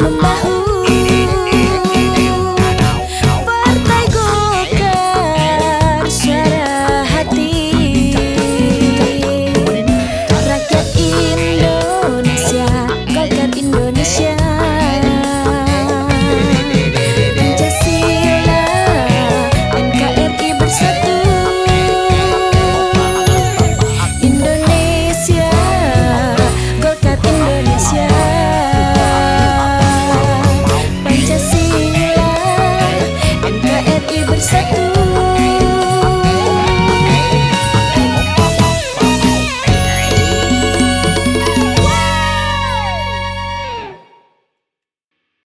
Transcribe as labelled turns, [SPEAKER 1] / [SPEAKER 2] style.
[SPEAKER 1] My who